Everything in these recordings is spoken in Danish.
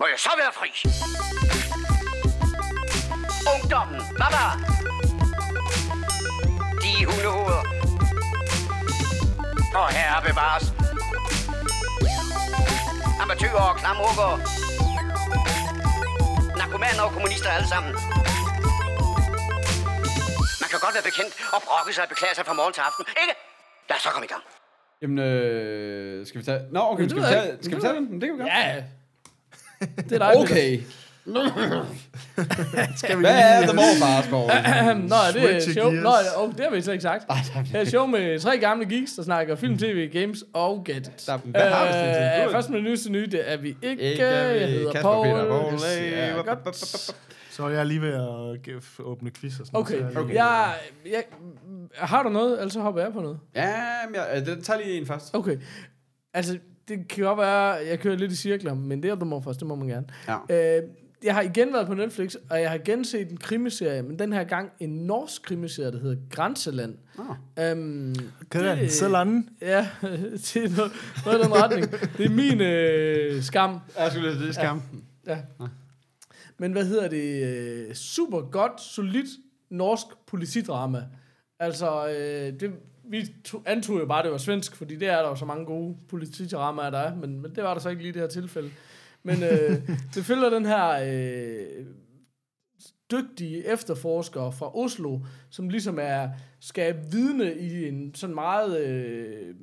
Må jeg så være fri? Ungdommen, baba! De hundehoveder. Og herre bevares. Amatøger og klamrukker. Narkomaner og kommunister alle sammen. Man kan godt være bekendt og brokke sig og beklage sig fra morgen til aften, ikke? Lad os så komme i gang. Jamen, øh, skal vi tage... Nå, okay, skal vi tage, skal vi tage den? Det kan vi gøre. Ja. Det er dig, Okay. Skal vi Hvad er The Morfarskov? Peter. Nå, det er Switch show. gears. Nå, oh, det har vi slet ikke sagt. Det er et show med tre gamle geeks, der snakker film, tv, games og gadgets. Der- hvad har vi, Sten? Øh, først med det nyeste nye, det er vi ikke. Ikke er vi Jeg hedder Kasper Paul. Peter Hey, wap, godt. Så er jeg lige ved at give- åbne quiz og sådan Okay, noget, så okay. jeg lige- Jeg, jeg, har du noget, ellers så hopper jeg på noget. Ja, men jeg, øh, den tager lige en først. Okay. Altså, det kan godt være, jeg kører lidt i cirkler, men det er først, det må man gerne. Ja. Øh, jeg har igen været på Netflix, og jeg har genset en krimiserie, men den her gang en norsk krimiserie, der hedder Grænseland. Ah. Øhm, Grænseland. Ja, det er noget, noget i den retning. Det er min øh, skam. Jeg skulle lige det er skam. Ja. Men hvad hedder det? Øh, super godt, solidt norsk politidrama. Altså, øh, det, vi to, antog jo bare, at det var svensk, fordi det er der jo så mange gode politidramaer, der er, men, men det var der så ikke lige i det her tilfælde. Men øh, det følger den her øh, dygtige efterforsker fra Oslo, som ligesom er, skal vidne i en sådan meget øh,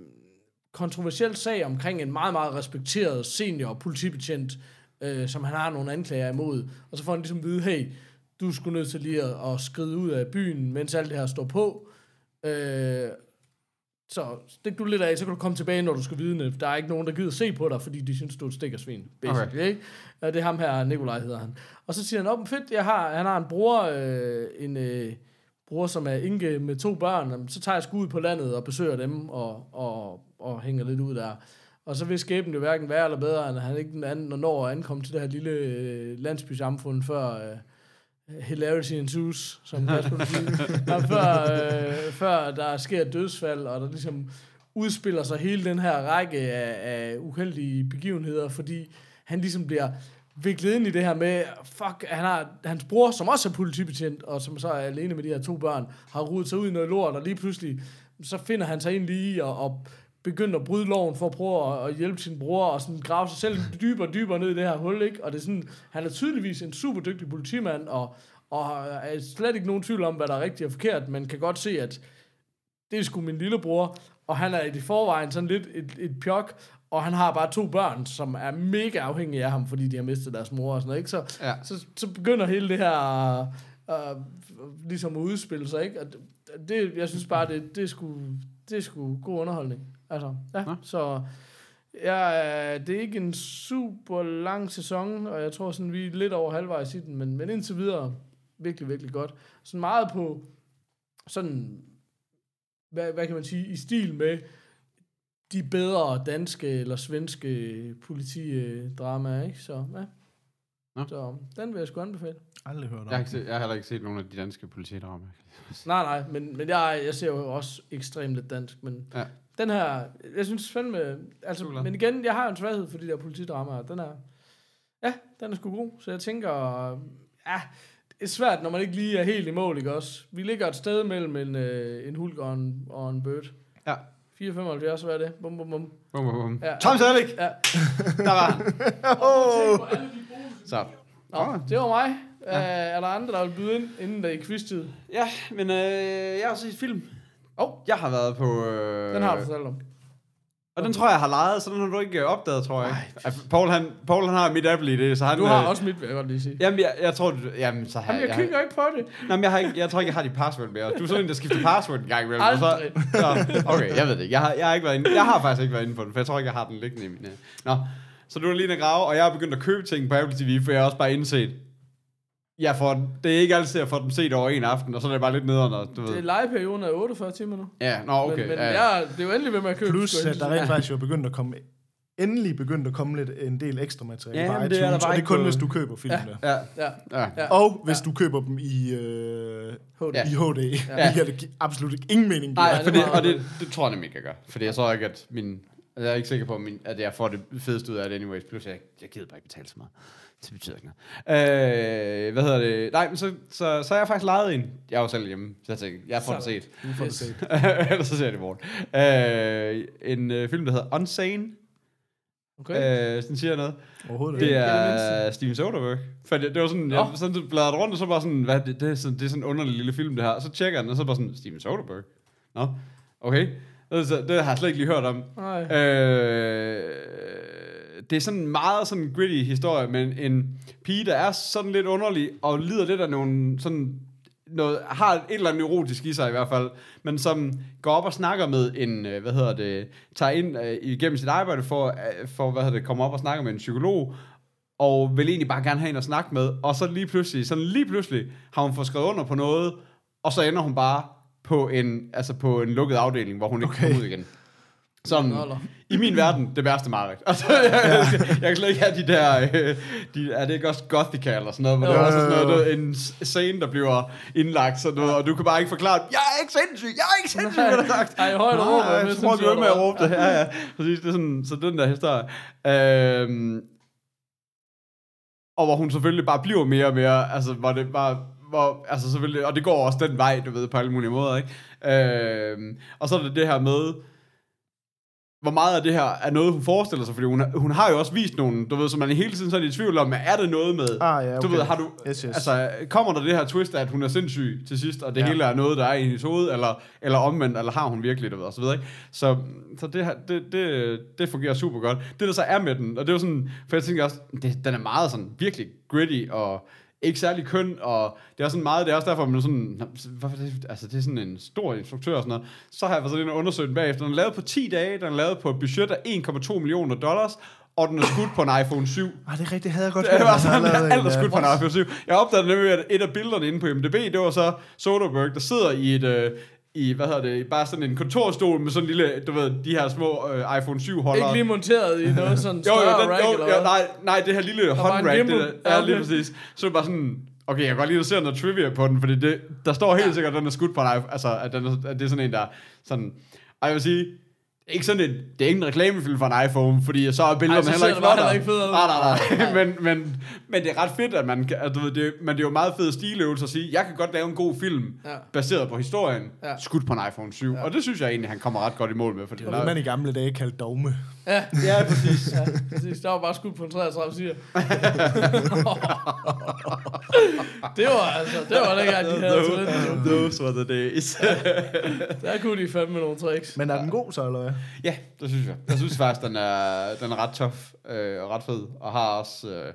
kontroversiel sag omkring en meget, meget respekteret senior politibetjent, øh, som han har nogle anklager imod. Og så får han ligesom at vide, hey, du skulle nødt til lige at, at skride ud af byen, mens alt det her står på. Øh, så stik du lidt af, så kan du komme tilbage, når du skal vidne. Der er ikke nogen, der gider se på dig, fordi de synes, du er et stikkersvin. Basically, okay. ikke? Det er ham her, Nikolaj hedder han. Og så siger han, op fedt, jeg har, han har en bror, øh, en øh, bror, som er Inge med to børn. Så tager jeg sgu ud på landet og besøger dem og, og, og hænger lidt ud der. Og så vil skæbnen jo hverken være eller bedre, end han ikke den anden, når at ankomme til det her lille øh, landsbysamfund før... Øh, hilarity ensues, som Kasper siger. før, øh, før der sker et dødsfald, og der ligesom udspiller sig hele den her række af, af uheldige begivenheder, fordi han ligesom bliver viklet ind i det her med, fuck, han har, hans bror, som også er politibetjent, og som så er alene med de her to børn, har rodet sig ud i noget lort, og lige pludselig, så finder han sig ind lige og, og begynder at bryde loven for at prøve at, at hjælpe sin bror, og sådan grave sig selv dybere og dybere ned i det her hul, ikke? Og det er sådan, han er tydeligvis en super dygtig politimand, og, og er slet ikke nogen tvivl om, hvad der er rigtigt og forkert, men kan godt se, at det er sgu min lillebror, og han er i forvejen sådan lidt et, et pjok, og han har bare to børn, som er mega afhængige af ham, fordi de har mistet deres mor og sådan noget, ikke? Så, Ja. så, så begynder hele det her uh, ligesom at udspille sig, ikke? Og det, det, jeg synes bare, det, det, er sgu, det er sgu god underholdning. Altså, ja, Nå. så... Ja, det er ikke en super lang sæson, og jeg tror sådan, vi er lidt over halvvejs i den, men, men indtil videre virkelig, virkelig godt. Sådan meget på sådan, hvad, hvad kan man sige, i stil med de bedre danske eller svenske politidramaer, ikke? Så, ja. Nå. Så den vil jeg sgu anbefale. Aldrig hørt om. Jeg har, ikke set, jeg har heller ikke set nogen af de danske politidramaer. Nej, nej, men, men jeg, jeg ser jo også ekstremt lidt dansk, men Ja. den her, jeg synes fandme, altså, Super. men igen, jeg har en svaghed for de der politidramaer, den er, ja, den er sgu god, så jeg tænker, ja, det er svært, når man ikke lige er helt i mål, ikke også? Vi ligger et sted mellem en, øh, en hulk og en, og en bird. Ja. 4,75, hvad er det? Bum, bum, bum. Bum, bum, bum. Ja. Tom Selleck! Ja. Der var han. Så. Nå, det var mig. Ja. er der andre, der vil byde ind, inden der er i quiz-tid? Ja, men øh, jeg har set film. Åh, Jeg har været på... Øh, den har du fortalt om. Og den tror jeg, jeg har lejet, så den har du ikke øh, opdaget, tror jeg. Ej, Paul, han, Paul, han har mit Apple i det, så han... Du har øh, også mit, vil jeg godt lige sige. Jamen, jeg, jeg tror, du... Jamen, så har Jamen, jeg kigger ikke på det. Nej, men jeg, har ikke, jeg tror ikke, jeg har dit password mere. Du er sådan en, der skifter password en gang imellem. Så, Aldrig. så, okay, jeg ved det ikke. Jeg har, jeg, har ikke været inde, jeg har faktisk ikke været inde på den, for jeg tror ikke, jeg har den liggende i min... øh. Nå, så du er lige en grave, og jeg har begyndt at købe ting på Apple TV, for jeg har også bare indset, jeg får, det er ikke altid, jeg får dem set over en aften, og så er det bare lidt nederen, og du ved. Det er legeperioden af 48 timer nu. Ja, nå, okay. men men ja, ja. Jeg, det er jo endelig ved med at købe. Plus, at der rent faktisk jo er begyndt at komme endelig begyndt at komme lidt en del ekstra materiale Ja, på iTunes, det er der og bare det er kun, på- hvis du køber filmene. ja, Ja, ja. ja. Og hvis du køber dem i, øh, HD. Ja. i HD. Ja. Det giver absolut ingen mening. Nej, det for det, og det, det tror jeg nemlig ikke, jeg gør. Fordi jeg tror ikke, at min jeg er ikke sikker på, at min- at jeg får det fedeste ud af det anyways. Plus, jeg, jeg gider bare ikke betale så meget. Det betyder ikke noget. Øh, hvad hedder det? Nej, men så, så, så har jeg faktisk lejet en. Jeg er jo selv hjemme, så jeg tænker, jeg får det set. Du får det set. Ellers så ser jeg det i morgen. Øh, en øh, film, der hedder Unsane. Okay. Øh, sådan siger jeg noget. Overhovedet Det er Steven Soderbergh. For det, det var sådan, jeg Nå. sådan bladret rundt, og så bare sådan, hvad, det, det, er sådan, det er sådan en underlig lille film, det her. Så tjekker jeg den, og så bare sådan, Steven Soderbergh. Nå, okay. Det, så, det har jeg slet ikke lige hørt om. Nej. Øh, det er sådan en meget sådan gritty historie, men en pige, der er sådan lidt underlig, og lider lidt af nogle sådan noget, har et eller andet neurotisk i sig i hvert fald, men som går op og snakker med en, øh, hvad hedder det, tager ind øh, igennem sit arbejde for, øh, for hvad hedder det, komme op og snakke med en psykolog, og vil egentlig bare gerne have en at snakke med, og så lige pludselig, sådan lige pludselig, har hun fået skrevet under på noget, og så ender hun bare på en, altså på en lukket afdeling, hvor hun ikke okay. kommer ud igen. Noller. i min verden, det værste mareridt. Altså, jeg, jeg, jeg kan slet ikke have de der, øh, de, er det ikke også Gothica eller sådan noget, hvor det er Jo, også sådan jo, noget, jo. du, en scene, der bliver indlagt, sådan noget, og du kan bare ikke forklare, jeg er ikke sindssyg, jeg er ikke sindssyg, hvad der sagt. Ej, højt råb, prøver sindssyg du med er at du. råbe det. Ja, ja. Præcis, det er sådan, så den der historie. Øhm, og hvor hun selvfølgelig bare bliver mere og mere, altså hvor det bare, hvor, altså selvfølgelig, og det går også den vej, du ved, på alle mulige måder, ikke? Øhm, og så er det det her med, hvor meget af det her er noget, hun forestiller sig, fordi hun, hun har jo også vist nogle, du ved, så man hele tiden sådan i tvivl om, er det noget med, Ah, ja, du okay. ved, har du, Yes, yes. altså, kommer der det her twist at hun er sindssyg til sidst, og det Ja. hele er noget, der er i hendes hoved, eller, eller omvendt, eller har hun virkelig, du ved, og så videre, ikke? Så, så det, her, det, det, det fungerer super godt. Det, der så er med den, og det er jo sådan, for jeg tænker også, det, den er meget sådan, virkelig gritty, og ikke særlig køn, og det er sådan meget, det er også derfor, man sådan, "Nå, hvorfor det, altså det er sådan en stor instruktør og sådan noget. Så har jeg været sådan og undersøgt den bagefter. Den er lavet på 10 dage, den er lavet på et budget af 1,2 millioner dollars, og den er skudt på en iPhone 7. Ah, det er rigtigt, det havde jeg godt Det var at sådan, havde alt er skudt på en iPhone 7. Jeg opdagede nemlig, at et af billederne inde på MDB, det var så Soderbergh, der sidder i et, øh, i, hvad hedder det, bare sådan en kontorstol med sådan en lille, du ved, de her små øh, iPhone 7 holder. Ikke lige monteret i noget sådan jo, jo, større den, rack, jo, eller jo, nej, nej, det her lille håndrack, det der, ja, Ja, lige præcis. Så er det bare sådan, okay, jeg kan godt lide at se noget trivia på den, fordi det, der står helt sikkert, at den er skudt på iPhone, altså, at, den er, at det er sådan en, der sådan, og jeg vil sige, ikke sådan en, det er ikke en reklamefilm for en iPhone, fordi så er billederne så heller ikke heller ikke federe. Nej, nej, nej. men, men, men det er ret fedt, at man kan, at, du ved, det, men det er jo meget fed stiløvelse at sige, jeg kan godt lave en god film, Ja. baseret på historien, Ja. skudt på en iPhone 7. Og det synes jeg egentlig, han kommer ret godt i mål med. Fordi Det var det, man i gamle dage kaldte dogme. Ja, Ja, præcis. ja, præcis. Der var bare skudt på en 33 siger. det var altså, det var dengang, de havde jo. Those were the days. Der kunne de fandme nogle tricks. Men er den god så, eller hvad? Ja, det synes jeg. Jeg synes faktisk, den er, den er ret tof øh, og ret fed. Og har også øh,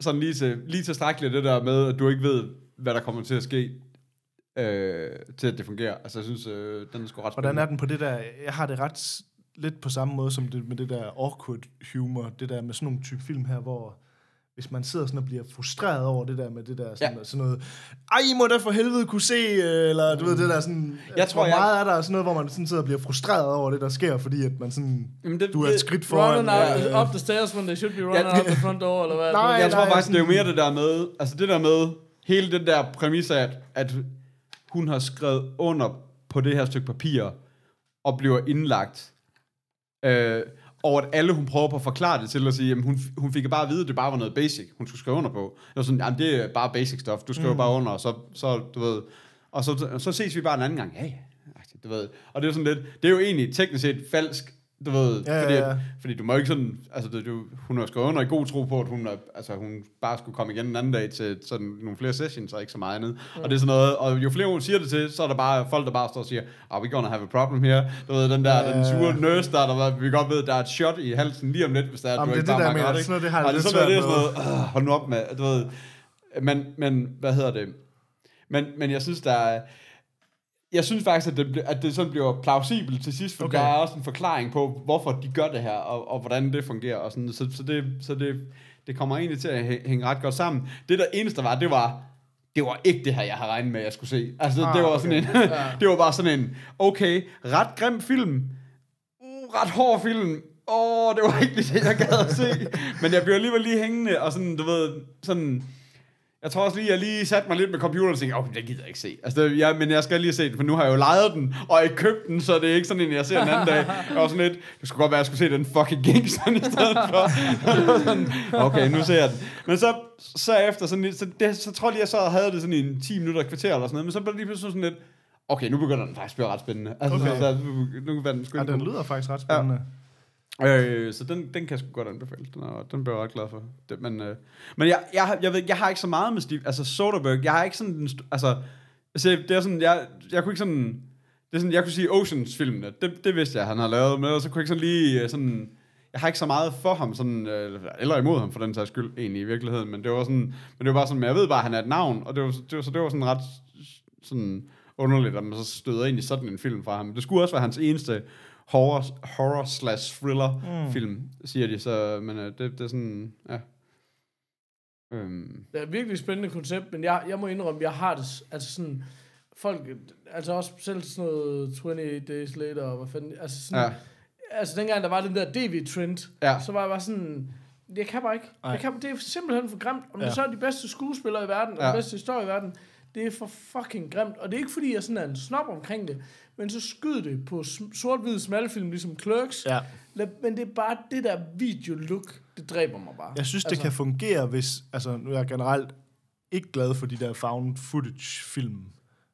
sådan lige til, lige tilstrækkeligt det der med, at du ikke ved, hvad der kommer til at ske, øh, til at det fungerer. Altså, jeg synes, øh, den er sgu ret Hvordan er den på det der? Jeg har det ret lidt på samme måde som det, med det der awkward humor. Det der med sådan nogle type film her, hvor hvis man sidder sådan og bliver frustreret over det der med det der sådan, Ja. ja. sådan noget, ej, I må da for helvede kunne se, eller du ved, det der sådan, Jeg tror, hvor jeg- meget er der sådan noget, hvor man sådan sidder og bliver frustreret over det, der sker, fordi at man sådan, Jamen, det, du er et skridt foran. Running out, øh, up the stairs when they should be running Ja, out the front door, eller hvad? Nej, Jeg tror nej, faktisk, det er jo sådan- mere det der med, altså det der med, hele den der præmis af, at, at hun har skrevet under på det her stykke papir, og bliver indlagt, øh, og at alle hun prøver på at forklare det til at sige, jamen hun, hun fik bare at vide, at det bare var noget basic, hun skulle skrive under på. Det var sådan, jamen det er bare basic stuff, du skriver mm. bare under, og så, så, du ved, og så, så ses vi bare en anden gang. Ja, ja. Du ved. Og det er sådan lidt, det er jo egentlig teknisk set falsk, du ved, Ja, ja, fordi, ja. At, fordi du må ikke sådan, altså du, hun har skrevet under i god tro på, at hun, er, altså, hun bare skulle komme igen en anden dag til sådan nogle flere sessions og ikke så meget andet. Mm. Og det er sådan noget, og jo flere hun siger det til, så er der bare folk, der bare står og siger, are we gonna have a problem here? Du ved, den der, Ja, den ja, sure ja. nurse der, der vi godt ved, der er et shot i halsen lige om lidt, hvis der er, Jamen, du det ikke er det bare der med, ikke? sådan det har jeg Og lidt det er sådan, svært noget, det er sådan noget, øh, hold nu op med, du ved, men, men, hvad hedder det? Men, men jeg synes, der er, jeg synes faktisk, at det, at det sådan bliver plausibelt til sidst, for okay. Der er også en forklaring på, hvorfor de gør det her, og, og hvordan det fungerer, og sådan, så, så, det, så det, det kommer egentlig til at hæ- hænge ret godt sammen. Det der eneste var, det var, det var ikke det her, jeg havde regnet med, at jeg skulle se. Altså, Ah, det var okay. sådan en, det var bare sådan en, okay, ret grim film, uh, ret hård film, åh, oh, det var ikke det, jeg gad at se. Men jeg blev alligevel lige hængende, og sådan, du ved, sådan, Jeg tror også lige, jeg lige satte mig lidt med computeren og tænkte, åh, det gider jeg ikke se. Altså, det, jeg, men jeg skal lige se den, for nu har jeg jo lejet den, og ikke købt den, så det er ikke sådan en, jeg ser en anden dag. Jeg var sådan lidt, det skulle godt være, at jeg skulle se den fucking Kingston i stedet for. sådan, okay, nu ser jeg den. Men så, så efter sådan lidt, så, det, så tror jeg lige, jeg så havde det sådan i en 10 minutter, kvarter eller sådan noget, men så blev det lige pludselig sådan lidt, okay, nu begynder den faktisk at blive ret spændende. Altså, Okay. så, nu, nu sgu Ja, ikke den lyder faktisk ret spændende. Øh, så den, den kan jeg sgu godt anbefale. Den, er, den bliver jeg ret glad for. Det, men øh, men jeg, jeg, jeg, ved, jeg har ikke så meget med Steve... Altså, Soderbergh, jeg har ikke sådan... Altså, altså, det er sådan... Jeg, jeg kunne ikke sådan... Det er sådan, jeg kunne sige Oceans-filmene. Det, det vidste jeg, han har lavet. med, og så kunne jeg ikke sådan lige... Øh, sådan, jeg har ikke så meget for ham, sådan, øh, eller imod ham for den sags skyld, egentlig i virkeligheden, men det var sådan, men det var bare sådan, men jeg ved bare, at han er et navn, og det var, det var, så det var sådan ret sådan underligt, at man så støder ind i sådan en film fra ham. Det skulle også være hans eneste horror, horror slash thriller mm. film, siger de, så, men øh, det, det er sådan, ja. Øhm, Det er et virkelig spændende koncept, men jeg, jeg må indrømme, jeg har det, altså sådan, folk, altså også selv sådan noget 28 Days Later, og hvad fanden, altså sådan, ja, altså dengang der var den der DV-trend, Ja. så var jeg bare sådan, jeg kan bare ikke, jeg kan, det er simpelthen for grimt, om ja. Det så er de bedste skuespillere i verden, og Ja. de bedste historie i verden, det er for fucking grimt, og det er ikke fordi, jeg sådan er en snob omkring det, men så skyd det på sort-hvid smalfilm, ligesom Clerks, Ja. Men det er bare det der video-look, det dræber mig bare. Jeg synes, det Altså- kan fungere, hvis... Altså, nu er jeg generelt ikke glad for de der found footage-film.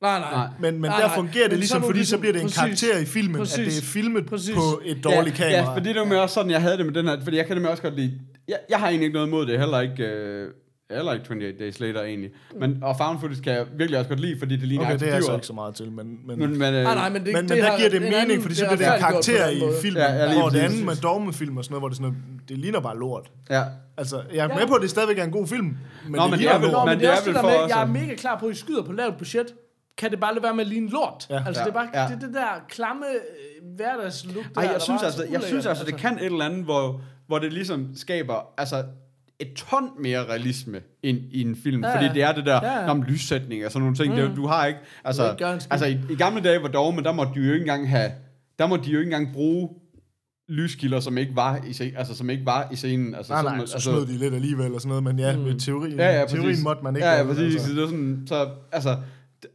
Nej, nej. Nej. Men, men Nej, der nej. fungerer det Men så ligesom, er fordi så ligesom- bliver det en præcis. karakter i filmen, at Præcis. det er filmet Præcis. på et dårligt ja, kamera. Ja, fordi det var med også sådan, jeg havde det med den her, fordi jeg kan det med også godt lide, jeg, jeg har egentlig ikke noget imod det, heller ikke, øh, heller ikke 28 Days Later egentlig, men, og found footage kan jeg virkelig også godt lide, fordi det ligner Okay, det er jeg så aktiver. ikke så meget til, men... men Men, men, øh, Nej, nej, men det, men, men det der har- giver det en mening, anden- fordi så det er bliver det en karakter i filmen, Ja, ja, lige hvor det andet med dogmefilm og sådan noget, hvor det, sådan noget, det ligner bare lort. ja. Altså, jeg er Ja. med på, at det stadigvæk er en god film, men Nå, det men det ligner er vel- lort. Men, men det er det er der for med, jeg er mega klar på, at I skyder på lavt budget. Kan det bare lade være med at ligne lort? Ja. Altså, Ja. det er bare Ja. det, det der klamme øh, hverdagslook. der, Ej, der jeg synes altså, så jeg synes altså, det kan et eller andet, hvor, hvor det ligesom skaber, altså, et ton mere realisme ind i en film, Ja, ja, fordi det er det der, Ja, ja, ja. lyssætning og sådan nogle ting, mm. det, du har ikke, altså, ikke altså i, i, gamle dage var dogme, der måtte de jo ikke engang have, der måtte de jo ikke engang bruge lyskilder, som ikke var i, scenen, altså, som ikke var i scenen. Altså, Nej, sådan- nej, så altså, snød de lidt alligevel og sådan noget, men ja, mm. med teori, Ja, ja, teorien præcis. måtte man ikke Ja, ja, præcis. altså. Det er sådan, så, altså,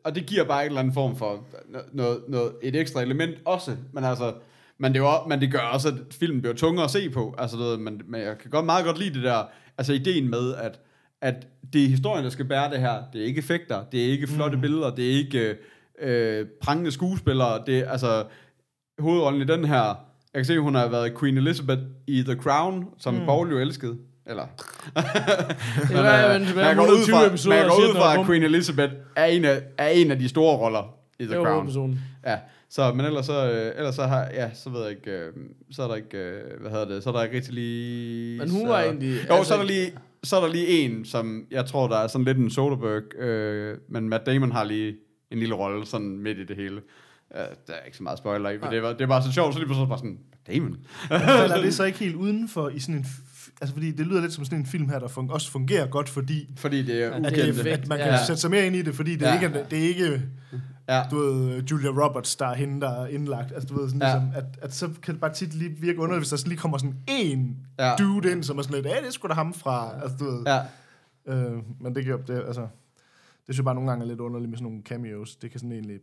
og det giver bare en eller anden form for noget, noget, et ekstra element også. Men altså, men det, er også- men det gør også, at filmen bliver tungere at se på. Altså, du ved, men, men jeg kan godt meget godt lide det der, altså ideen med, at, at det er historien, der skal bære det her. Det er ikke effekter, det er ikke flotte mm. billeder, det er ikke øh, prangende skuespillere. Det er, altså, hovedrollen i den her, jeg kan se, hun har været Queen Elizabeth i The Crown, som mm. Paul jo elskede. Eller, er, øh, men, men men, jeg går ud 120 fra, men jeg går ud fra, at. Queen Elizabeth er en af, er en af de store roller i The Crown. hovedpersonen. Ja, så, men ellers så, øh, ellers så har, ja, så ved jeg ikke, øh, så er der ikke, øh, hvad hedder det, så er der ikke rigtig lige... Men hun så, var egentlig- Jo, altså- så er der lige, så er der lige en, som jeg tror, der er sådan lidt en Soderbergh, øh, men Matt Damon har lige en lille rolle sådan midt i det hele. Uh, der er ikke så meget spoiler i, men det, var, det bare så sjovt, så lige pludselig bare sådan, Damon. Falder det så ikke helt udenfor i sådan en... Altså, fordi det lyder lidt som sådan en film her, der fun- også fungerer godt, fordi Fordi det er Ja, at, ukendte. at man kan Ja. sætte sig mere ind i det, fordi det, Ja. ikke er, det er ikke, Ja. du ved, Julia Roberts, der er hende, der er indlagt. Altså, du ved, sådan Ja. ligesom, at, at så kan det bare tit lige virke underligt, hvis der så lige kommer sådan en Ja. dude ind, som er sådan lidt, ja, det er sgu da ham fra, altså, du ved. Ja, Øh, men det gør det, altså, det synes jeg bare nogle gange er lidt underligt med sådan nogle cameos. Det kan sådan egentlig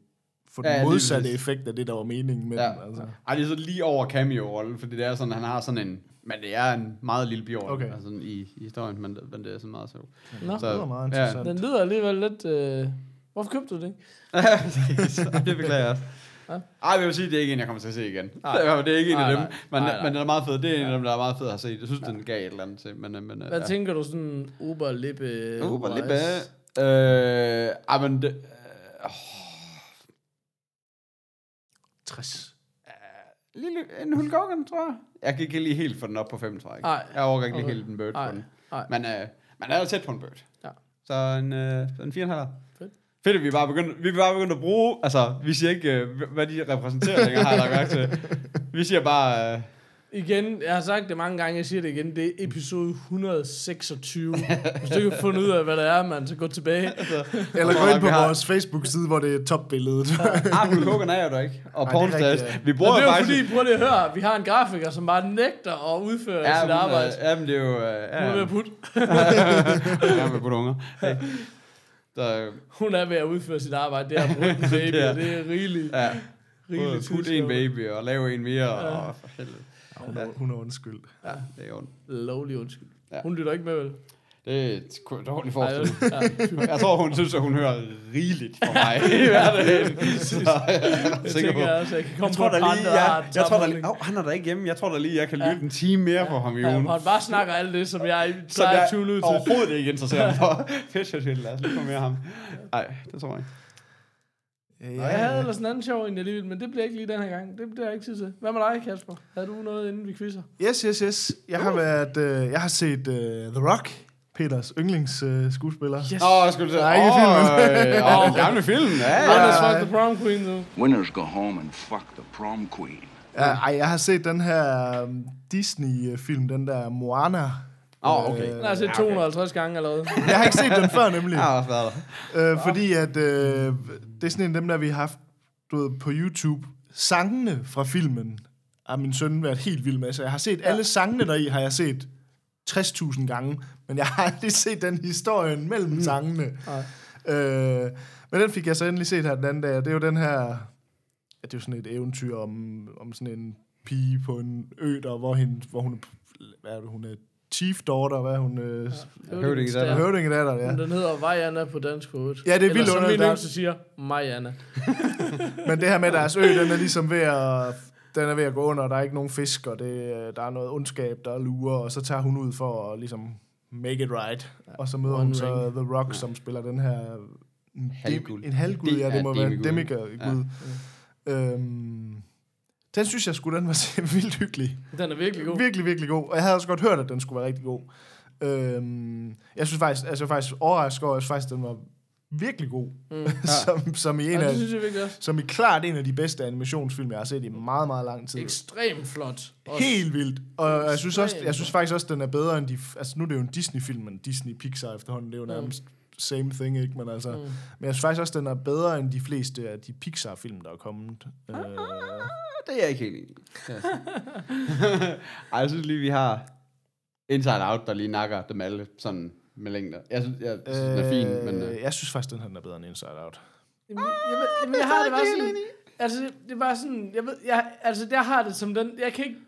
få Ja, den lige modsatte præcis. effekt af det, der var meningen med Ja. den. Altså. Ej, det er så lige over cameo-rollen, fordi det er sådan, han har sådan en, men det er en meget lille birolle Okay. altså, i, i historien, men, men det er sådan meget sjovt. Nå, Det lyder meget interessant. den lyder alligevel lidt... Øh... Hvorfor købte du det det beklager jeg også. Ja. Ej, jeg vil sige, det er ikke en, jeg kommer til at se igen. Nej. det er ikke en af Nej, dem, nej. men, Nej, nej. men den er meget fed. Det er en af dem, der er meget fed at set. Jeg synes, den gav et eller andet til. Men, men, Hvad tænker du sådan Uberlippe? Uh, hvor lidt wise? bag. Øh, ej, men det, øh, 60. lille, en Hulk Hogan, tror jeg. Jeg kan ikke lige helt få den op på fem, tror jeg. Nej. Jeg overgår ikke lige Okay. helt en bird Nej. på den. Nej. Men øh, man er jo tæt på en bird. Ja. Så en, øh, en 4,5. Fedt. At vi bare begyndt, vi er bare begyndt at bruge, altså, vi siger ikke, øh, hvad de repræsenterer længere, har jeg lagt mærke til. Vi siger bare, øh, Igen, jeg har sagt det mange gange, jeg siger det igen, det er episode 126. Hvis du ikke har fundet ud af, hvad det er, man så gå tilbage. Eller gå ind på har- vores Facebook-side, hvor det er topbilledet. Arben Kogan er jo der ikke. Og er rigtigt, Vi bruger det er jo faktisk... fordi, prøv lige at høre, vi har en grafiker, som bare nægter at udføre Ja, sit men, arbejde. øh, ja, men det er jo... øh, Hun er ved Ja, at putte. ja, med putte unger. Hey. Der, Hun er ved at udføre sit arbejde. Det er at putte en baby, Det er- og det er rigeligt. ja, rigeligt tidspunkt. en baby og lave en mere, og for helvede. hun, er, hun er undskyld. Ja, det er ondt. Lovlig undskyld. Ja. Hun lytter ikke med, vel? Det er et dårligt Ej, forestilling. ja. Jeg tror, hun synes, at hun hører rigeligt for mig i hverdagen. Så jeg er Jeg sikker på. også, jeg kan komme Jeg tror da lige, har jeg, en jeg tror da lige, oh, han er der ikke hjemme. Jeg tror da lige, jeg kan Ja. lytte en time mere på ham i Ja, ugen. han bare snakker alt det, som jeg Som plejer jeg at tune ud til. overhovedet ikke interesserer mig for. Fedt, fedt. Lad os lige få mere af ham. Nej, det tror jeg ikke. Og jeg havde ellers en anden sjov en alligevel, men det bliver ikke lige den her gang. Det bliver jeg ikke tid til. Hvad med dig, Kasper? Havde du noget, inden vi quizzer? Yes, yes, yes. Jeg har været, øh, jeg har set øh, The Rock, Peters yndlings øh, skuespiller. Yes. Åh, oh, skulle du sige. Nej, ikke Åh, filmen. øh, Åh, den gamle film. Ja, Ja, ja. Anders fuck the prom queen, du. Winners go home and fuck the prom queen. Ja, ej, jeg har set den her um, Disney-film, den der Moana. Åh, okay. Den har jeg set 250 gange allerede. Jeg har ikke set den før, nemlig. Jeg har også været der. Øh, fordi at øh, det er sådan en af dem, der vi har haft du ved, på YouTube. Sangene fra filmen har min søn været helt vild med. Så jeg har set alle sangene deri, har jeg set 60.000 gange. Men jeg har aldrig set den historien mellem Mm. sangene. Øh, men den fik jeg så endelig set her den anden dag. og Det er jo den her... Ja, det er jo sådan et eventyr om, om sådan en pige på en ø, der, hvor, hende, hvor hun, hvad er det, hun er chief daughter, hvad er hun? Øh, ja. Høvdingedatter, ja. Men Den hedder Vajana på dansk hovedet. Ja, det er vildt Eller som underligt, min der- yngste siger, Mariana. Men det her med deres ø, den er ligesom ved at, den er ved at gå under, og der er ikke nogen fisk, og det, øh, der er noget ondskab, der lurer, og så tager hun ud for at ligesom make it right. Og så møder One hun så ring. The Rock, som spiller den her... En, Halvgud. en halvgud, De- ja, det ja, må være demigod. demigod. Øhm, den synes jeg skulle den var vildt hyggelig. Den er virkelig god. Virkelig, virkelig god. Og jeg havde også godt hørt, at den skulle være rigtig god. Øhm, jeg synes faktisk, altså jeg faktisk overrasket over, jeg synes faktisk, den var virkelig god. Mm. som, som, i en Ja, af, det synes jeg virkelig også. som i klart en af de bedste animationsfilm, jeg har set i meget, meget lang tid. Ekstremt flot. Også. Helt vildt. Og jeg synes, også, Ekstremt jeg synes faktisk også, den er bedre end de... Altså nu er det jo en Disney-film, men Disney Pixar efterhånden, det er jo nærmest same thing, ikke? Men altså... Mm. Men jeg synes faktisk også, den er bedre end de fleste af de Pixar-film, der er kommet. Øh, Det er jeg ikke helt enig i. Ej, jeg synes lige, vi har Inside Out, der lige nakker dem alle sådan med længder. Jeg synes, jeg synes den er fin, men... Øh, Jeg synes faktisk, den her den er bedre end Inside Out. Jamen, jeg, ved, jamen, jeg har det bare sådan... Altså, det, er bare sådan... Jeg ved, jeg, altså, jeg har det som den... Jeg kan ikke...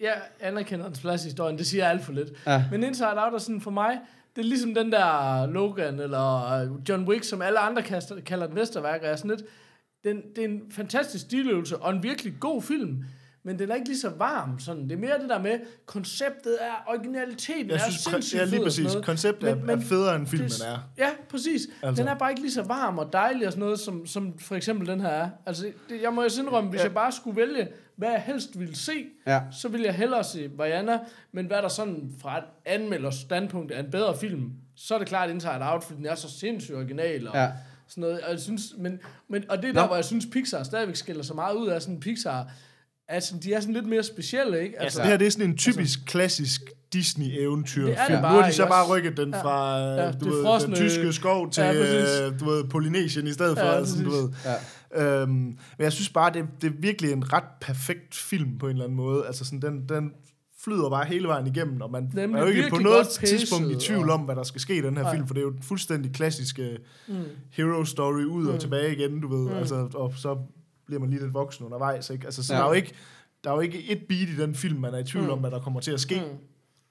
Jeg anerkender hans plads i historien, det siger jeg alt for lidt. Ja. Men Inside Out er sådan for mig... Det er ligesom den der Logan eller øh, John Wick, som alle andre kaster, kalder et mesterværk, er sådan lidt... Den, det er en fantastisk stiløvelse og en virkelig god film, men den er ikke lige så varm. Sådan. Det er mere det der med, konceptet er, originaliteten Jeg er synes, sindssygt ja, fed lige præcis. noget. Konceptet er, er federe, end filmen det- er. Ja, præcis. Altså. Altså. Den er bare ikke lige så varm og dejlig og sådan noget, som, som for eksempel den her er. Altså, det, jeg må jo indrømme, hvis Ja. jeg bare skulle vælge, hvad jeg helst ville se, Ja. så ville jeg hellere se Vajana, men hvad der sådan fra et anmelders standpunkt er en bedre film, så er det klart Inside Out, fordi den er så sindssygt original og Ja. sådan noget. Og, jeg synes, men, men, og det er der, Nå. hvor jeg synes, Pixar stadigvæk skiller så meget ud af sådan Pixar, altså, de er sådan lidt mere specielle, ikke? Altså, det her det er sådan en typisk klassisk Disney-eventyrfilm. Nu bare, har de så bare rykket den Ja. fra Ja, du ved, frosne- den tyske skov til Ja, præcis. du ved, Polynesien i stedet for. Ja, altså, du ved. Ja. Øhm, men jeg synes bare, det, det er virkelig en ret perfekt film på en eller anden måde. Altså sådan, den, den flyder bare hele vejen igennem, og man Nemlig er jo ikke på noget paced, tidspunkt i tvivl og- om, hvad der skal ske i den her Nej. film, for det er jo en fuldstændig klassisk uh, Mm. hero story ud og Mm. tilbage igen, du ved. Mm. Altså, og så bliver man lige lidt voksen undervejs, ikke? Altså, så Ja. der er jo ikke der er jo ikke et beat i den film, man er i tvivl Mm. om, hvad der kommer til at ske. Mm.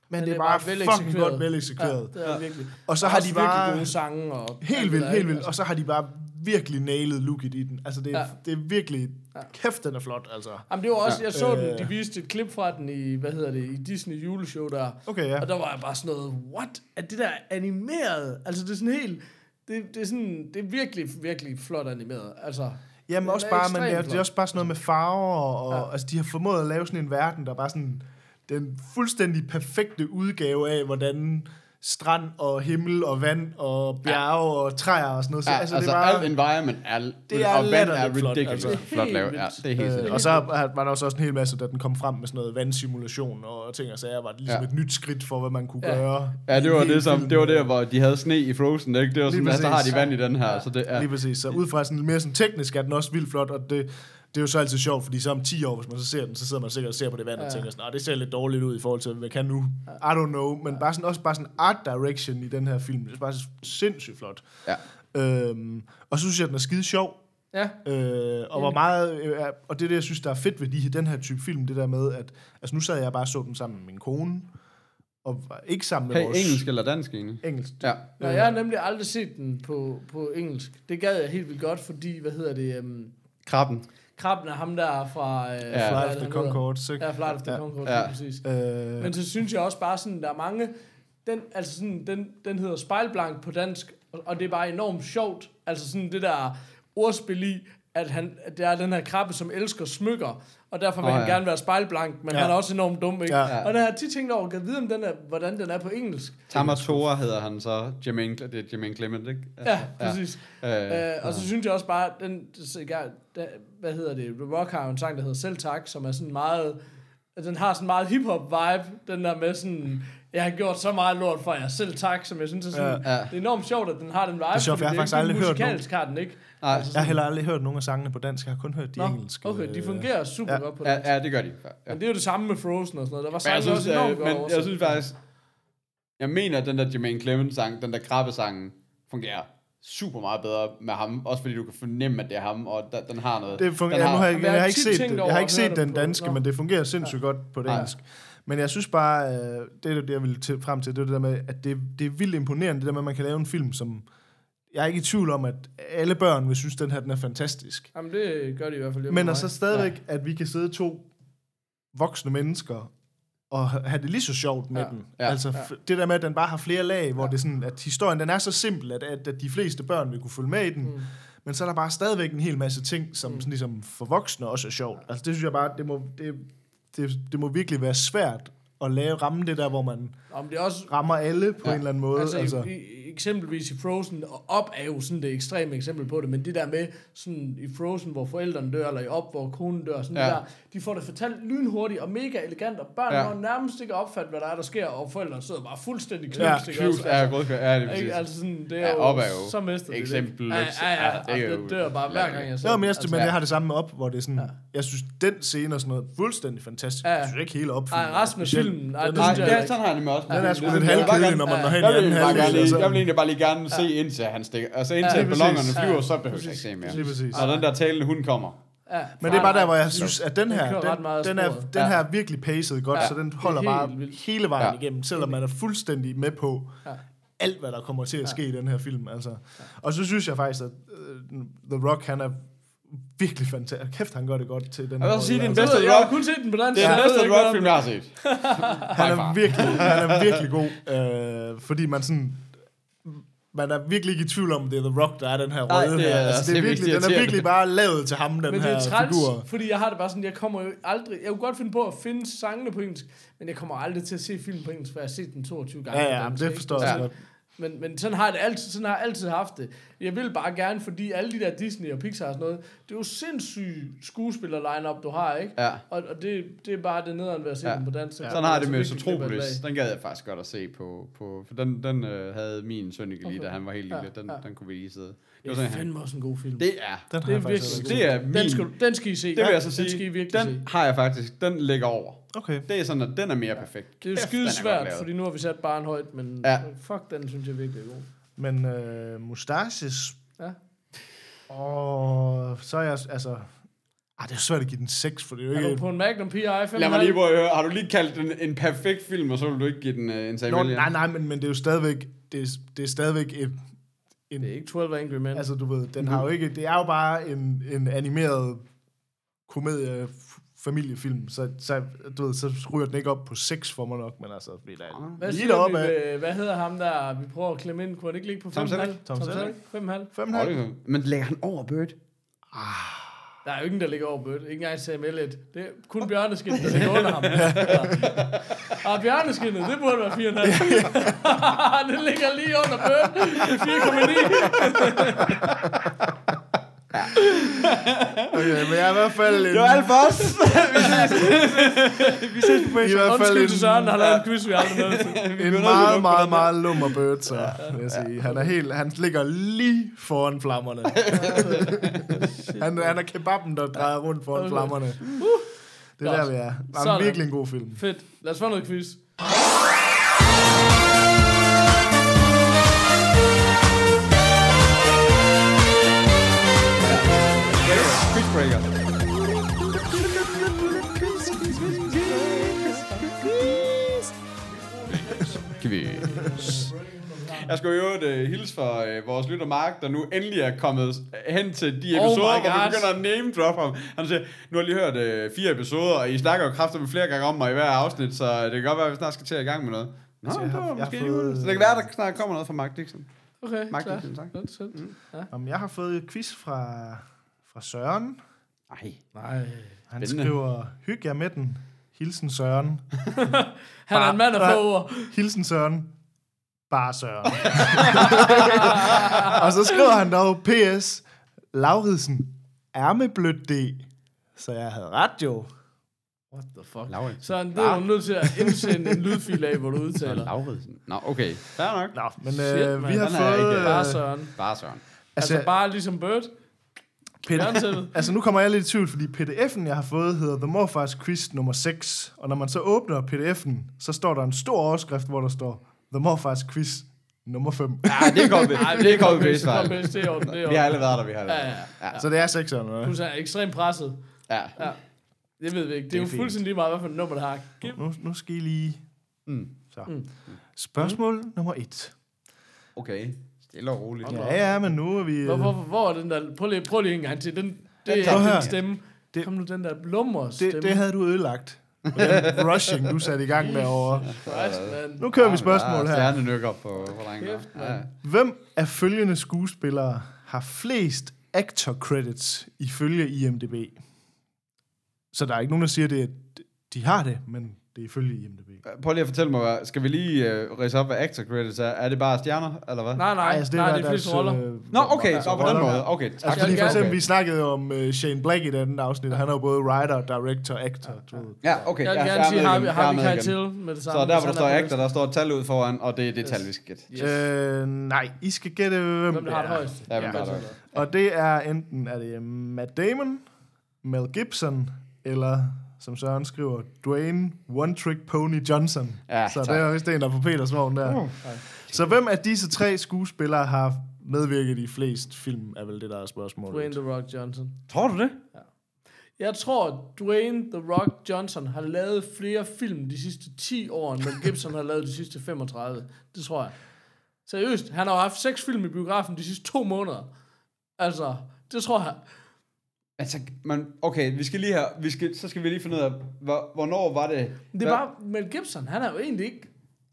Men, det er bare, fucking veleksekveret. godt veleksekveret. Ja, det er ja. virkelig. Og så har de virkelig bare... gode sange. Og Helt vildt, helt vildt. Altså. Og så har de bare virkelig nailet looket i den. Altså, det er, Ja. det er virkelig... Ja. Kæft, den er flot, altså. Jamen, det var også, jeg så den, Øh. de viste et klip fra den i, hvad hedder det, i Disney juleshow der, Okay, ja. og der var jeg bare sådan noget, what? Er det der animeret? Altså, det er sådan helt, det, det er sådan, det er virkelig, virkelig flot animeret. Altså, Jamen også bare, men det er, det er også bare sådan noget med farver, og, og Ja. altså, de har formået at lave sådan en verden, der er bare sådan den fuldstændig perfekte udgave af, hvordan strand og himmel og vand og bjerge og træer og sådan noget. Så, Ja, altså, altså, det er bare, alt environment er, Det er og vand er ridiculous altså. flot lavet. Ja, det er helt Øh, og så var der også også en hel masse, da den kom frem med sådan noget vandsimulation og ting og sager, var det ligesom Ja. ja. et nyt skridt for, hvad man kunne Ja. gøre. Ja, det var det, som, det var der, hvor de havde sne i Frozen, ikke? Det var sådan, at så har de vand i den her, så det er... Lige præcis. Så ud fra sådan mere sådan teknisk er den også vildt flot, og det, det er jo så altid sjovt, fordi så om 10 år, hvis man så ser den, så sidder man sikkert og ser på det vand og Ja. tænker sådan, "Nå, det ser lidt dårligt ud i forhold til, hvad jeg kan nu. I don't know, men bare sådan, også bare sådan art direction i den her film, det er bare så sindssygt flot. Ja. Øhm, og så synes jeg, at den er skide sjov, Ja, Øh, og hvor meget, øh, og det er det, jeg synes, der er fedt ved de, den her type film, det der med, at, altså nu sad jeg bare og så den sammen med min kone, og var ikke sammen med Hey, vores... engelsk eller dansk egentlig? Engelsk. Ja. Nå, jeg har nemlig aldrig set den på, på engelsk. Det gad jeg helt vildt godt, fordi, hvad hedder det, um, Krabben. Krabben er ham der fra... Uh, Ja. Flight of the? Concorde, så... Ja, Flight of the Ja. Concorde, Ja. ja. præcis. Øh, Men så synes jeg også bare sådan, der er mange... Den, altså sådan, den, den hedder spejlblank på dansk, og, og det er bare enormt sjovt. Altså sådan det der ordspil i, at, han, at det er den her krabbe, som elsker smykker, og derfor vil oh, han ja. gerne være spejlblank, men Ja. ja. han er også enormt dum, ikke? Ja. Og der har jeg tit tænkt over, at vide, om den er, hvordan den er på engelsk. Tamatora hedder han så. Jermaine, det er Jermaine Clement, ikke? Ja, præcis. Øh, Øh, og så synes jeg også bare, den, ja, der, hvad hedder det, The Rock har en sang, der hedder Selv Tak, som er sådan meget, den har sådan meget hip-hop vibe, den der med sådan, jeg har gjort så meget lort for jer, selv tak, som jeg synes er sådan, Ja. ja. det er enormt sjovt, at den har den vibe, er sjovt, for jeg har faktisk det aldrig ikke hørt musikalsk har den ikke. Nej, jeg har heller aldrig hørt nogen af sangene på dansk, jeg har kun hørt de Nå, engelske. okay, de øh, fungerer super ja. godt på ja, dansk. ja, det gør de. Ja. Men det er jo det samme med Frozen og sådan noget. Der var Men jeg synes, også enormt øh, godt men jeg synes faktisk, jeg mener, at den der Jermaine Clement-sang, den der krabbe-sang, fungerer super meget bedre med ham, også fordi du kan fornemme, at det er ham, og da, den har noget. Det fungerer, den ja, nu har jeg, jeg, jeg har har ikke set, det. jeg har ikke set det den danske, men det fungerer sindssygt godt på det Nej. Men jeg synes bare, øh, det er det, jeg vil til, frem til, det er det der med, at det, det er vildt imponerende, det der med, at man kan lave en film, som... Jeg er ikke i tvivl om, at alle børn vil synes, at den her den er fantastisk. Jamen, det gør de i hvert fald. Men med altså mig. stadigvæk, ja. at vi kan sidde to voksne mennesker og ha- have det lige så sjovt med Ja. den. Ja. Altså f- det der med, at den bare har flere lag, hvor det er sådan, at historien den er så simpel, at, at, at de fleste børn vil kunne følge med i den. Mm. Men så er der bare stadigvæk en hel masse ting, som sådan ligesom for voksne også er sjovt. Altså det synes jeg bare, det må, det, det, det må virkelig være svært at lave ramme det der, hvor man Om det er også rammer alle på ja. en eller anden måde. Altså, Altså, i, eksempelvis i Frozen, og Op er jo sådan det ekstreme eksempel på det, men det der med sådan i Frozen, hvor forældrene dør, eller i Op, hvor konen dør, sådan Ja. ja. det der, de får det fortalt lynhurtigt og mega elegant, og børn Ja. ja. må nærmest ikke opfatte, hvad der er, der sker, og forældrene sidder bare fuldstændig knust, Ja, Knust er godt, ja, det er præcis. Ikke? Altså sådan, det er, Ja, Op er jo så mister det eksempel- Ja, ja, ja, ja, det er jo det dør bare hver gang, jeg ser Ja, men, jeg, den. men ja. jeg har det samme med op, hvor det er sådan, ja. Ja. jeg synes, den scene og sådan noget, fuldstændig fantastisk. Ja, Ja, ja. Jeg synes ikke hele op. Ej, resten af filmen, ej, det Nej, ja, sådan har jeg det med også. Den er sgu Det- lidt det- halvkedelig, når man ja. når hen i anden halvdel. altså. jeg vil egentlig bare lige gerne se, indtil han stikker. Altså indtil Ja, ballongerne flyver, Ja, så behøver jeg ikke se mere. Lige præcis. Og den der talende hund kommer. Ja, Men det er bare der, hvor jeg synes, at den her, den, den, er, den Ja. her er virkelig paced godt, Ja, så den er holder bare hele vejen Ja. igennem, selvom man er fuldstændig med på Ja. alt, hvad der kommer til at ske i den her film. Altså. Og så synes jeg faktisk, at uh, The Rock, han er virkelig fantastisk. Kæft, han gør det godt til den Jeg her vil også sige, det er den bedste Jeg har Rock. kun set den på dansk. Det er den jeg bedste Rock-film, jeg har set. han er virkelig, han er virkelig god, øh, fordi man sådan man er virkelig ikke i tvivl om, det er The Rock, der er den her Nej, rolle det er her. Altså, det er virkelig, den er virkelig bare lavet til ham, den Men det her er træls, figur. fordi jeg har det bare sådan, jeg kommer jo aldrig, jeg kunne godt finde på at finde sangene på engelsk, men jeg kommer aldrig til at se film på engelsk, for jeg har set den 22 gange. Ja, ja, det forstår jeg Ja. så godt. Men, men sådan har jeg det altid, sådan har jeg altid haft det. Jeg vil bare gerne, fordi alle de der Disney og Pixar og sådan noget, det er jo sindssygt skuespiller line du har, ikke? Ja. Og, og det, det er bare det nederen ved at se Ja. ja. den på dansk. så Sådan kommer har jeg det så med Sotropolis. Den gad jeg faktisk godt at se på. på for den, den øh, havde min søn ikke lige, da Okay. han var helt lille. Ja, Den, ja. den kunne vi lige sidde. Det, Det var er sådan, fandme også en god film. det er, Den har Det er virkelig det er den, min... skal, den skal I se. Det vil jeg så Den sige. skal I virkelig den se. har jeg faktisk. Den ligger over. Okay. Det er sådan, at den er mere perfekt. Det er jo Kæft, skide den godt svært, lavet. fordi nu har vi sat barn højt, men Ja. ja. fuck, den synes jeg virkelig er god. Men øh, Mustaches... Ja. Og så er jeg... Altså... Ah, det er svært at give den 6, for det er jo Er du ikke... på en Magnum PI 5,5? Lad mig lige prøve at høre. Har du lige kaldt den en perfekt film, og så vil du ikke give den uh, en Nå, nej, nej, men, men det er jo stadigvæk... Det er, det er stadigvæk et... En, Det er ikke 12 Angry Men. altså, du ved, den har jo ikke... Det er jo bare en, en animeret komedie familiefilm, så, så, du ved, så ryger den ikke op på 6 for mig nok, men altså, fordi der er ah. hvad lige deroppe. Med, øh, hvad hedder ham der, vi prøver at klemme ind, kunne han ikke ligge på 5,5? Tom Selleck. Tom Selleck. 5,5. 5,5. Men lægger han over Bird? Ah. Der er jo ingen, der ligger over Bird. Ikke engang Sam Elliott. Det er kun bjørneskinnet, der ligger under ham. Ja. Og bjørneskinnet, det burde være 4,5. det ligger lige under Bird. 4,9. Ja. Okay, men jeg er i hvert fald... En... Det var alt for os. vi ses, vi ses på Facebook. I hvert til Søren, en... har lavet en quiz, vi aldrig nåede til. En meget, meget, meget, lummer bird, så vil jeg sige. Han, er helt, han ligger lige foran flammerne. han, han er kebaben, der drejer rundt foran okay. flammerne. Uh. Det er godt. der, vi er. Det er virkelig en god film. Fedt. Lad os få noget quiz. Quizbreaker. Quiz. Jeg skal jo uh, hilse for uh, vores lytter Mark, der nu endelig er kommet hen til de Oh episoder, my hvor vi begynder at name drop ham. Han siger, nu har jeg lige hørt uh, fire episoder, og I snakker jo kraftigt flere gange om mig i hver afsnit, så det kan godt være, at vi snart skal til at i gang med noget. Nå, Altså, jeg har- jeg har måske fået- fået... Så det kan være, der snart kommer noget fra Mark Dixon. Okay, Mark klar. Dixon, tak. Godt, sødt. Om jeg har fået et quiz fra, fra Søren. Nej. Nej. Han Spændende. skriver, hyg jer med den. Hilsen Søren. Han er en mand af Bare- få ord. Hilsen Søren. Bare Søren. og så skriver han dog, PS, Lauridsen er med blødt D. Så jeg havde ret jo. What the fuck? Lauritsen. Så det er du nødt til at indsende en lydfil af, hvor du udtaler. Lauritsen. Nå, okay. Fair nok. Nå, men Shit, øh, vi har er fået... ikke- øh, Bare Søren. Bare Søren. Altså, altså, bare ligesom Bird. Peter, altså nu kommer jeg lidt i tvivl, fordi pdf'en, jeg har fået, hedder The Morfars Quiz nummer 6. Og når man så åbner pdf'en, så står der en stor overskrift, hvor der står The Morfars Quiz nummer 5. Ja, det er godt. Ej, Det er det er fejl. bedst, det er orden, det er Vi har alle været der, vi har alle Ja, ja, ja. Så det er 6'eren, eller Du er ekstremt presset. Ja. Ja. Det ved vi ikke. Det er, Det er jo fint. fuldstændig lige meget, hvad for et nummer, der har. Giv. Nu, nu skal I lige... Mm. Så. Mm. Spørgsmål nummer 1. Okay. Stille og roligt. Ja, ja, men nu er vi... Hvor, hvor, hvor er den der... Prøv lige, prøv lige en gang til. Den, det tager er din stemme. Det- Kom nu, den der blummer stemme. det, det havde du ødelagt. Den rushing, du satte i gang med over. Nu kører vi spørgsmål her. Stjernenykker på, på Ja. mand. Hvem af følgende skuespillere har flest actor credits ifølge IMDb? Så der er ikke nogen, der siger, det, at de har det, men det er ifølge IMDb. Prøv lige at fortælle mig, hvad, skal vi lige uh, rise op, hvad actor credits er? Er det bare stjerner, eller hvad? Nej, nej, altså, nej, er det er deres, roller. øh, Nå, okay, altså, så på den måde. Okay, tak. Altså, fordi for eksempel, okay. vi snakkede om uh, Shane Black i den afsnit, og han er jo både writer, director, actor. Ja, Ja, okay. Jeg vil gerne er sige er Harvey med igen. Keitel med det samme. Så der, hvor der står actor, der står et tal ud foran, og det er det tal, vi skal gætte. Øh, nej, I skal gætte, hvem, der har det højeste? Ja, hvem der har det højeste. Og det er enten er det Matt Damon, Mel Gibson, eller som Søren skriver, Dwayne One Trick Pony Johnson. Ja, så tak. det er vist en, der er på Peters vogn der. Uh. Så hvem af disse tre skuespillere har medvirket i flest film, er vel det, der er spørgsmålet. Dwayne The Rock Johnson. Tror du det? Jeg tror, Dwayne The Rock Johnson har lavet flere film de sidste 10 år, end Mel Gibson har lavet de sidste 35. Det tror jeg. Seriøst, han har jo haft seks film i biografen de sidste to måneder. Altså, det tror jeg. Altså, men okay, vi skal lige her, vi skal, så skal vi lige finde ud af, hvor, hvornår var det? Det er bare, Mel Gibson, han er jo egentlig ikke...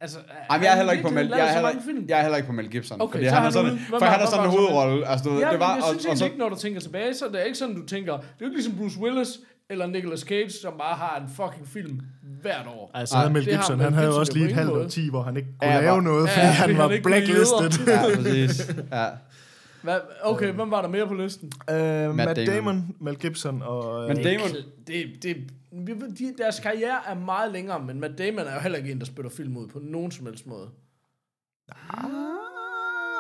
Altså, Ej, men jeg er heller ikke på Mel, jeg er heller, jeg er heller ikke på Mel Gibson. Okay, fordi så han er er sådan, for var- han er hvem sådan en var hovedrolle. Altså, du, Ja, det var, jeg synes og, og så, ikke, når du tænker tilbage, så er det ikke sådan, du tænker... Det er jo ikke ligesom Bruce Willis eller Nicolas Cage, som bare har en fucking film hvert år. Altså, havde Mel har Gibson, han havde jo også lige et halvt år 10, hvor han ikke kunne Ja, lave noget, fordi han var blacklisted. ja, præcis. Ja. Hvad, okay, hvem var der mere på listen? Uh, Matt, Matt Damon. Damon, Mel Gibson og... Men øh, Damon, Det, det, de, deres karriere er meget længere, men Matt Damon er jo heller ikke en, der spytter film ud på nogen som helst måde. Ah,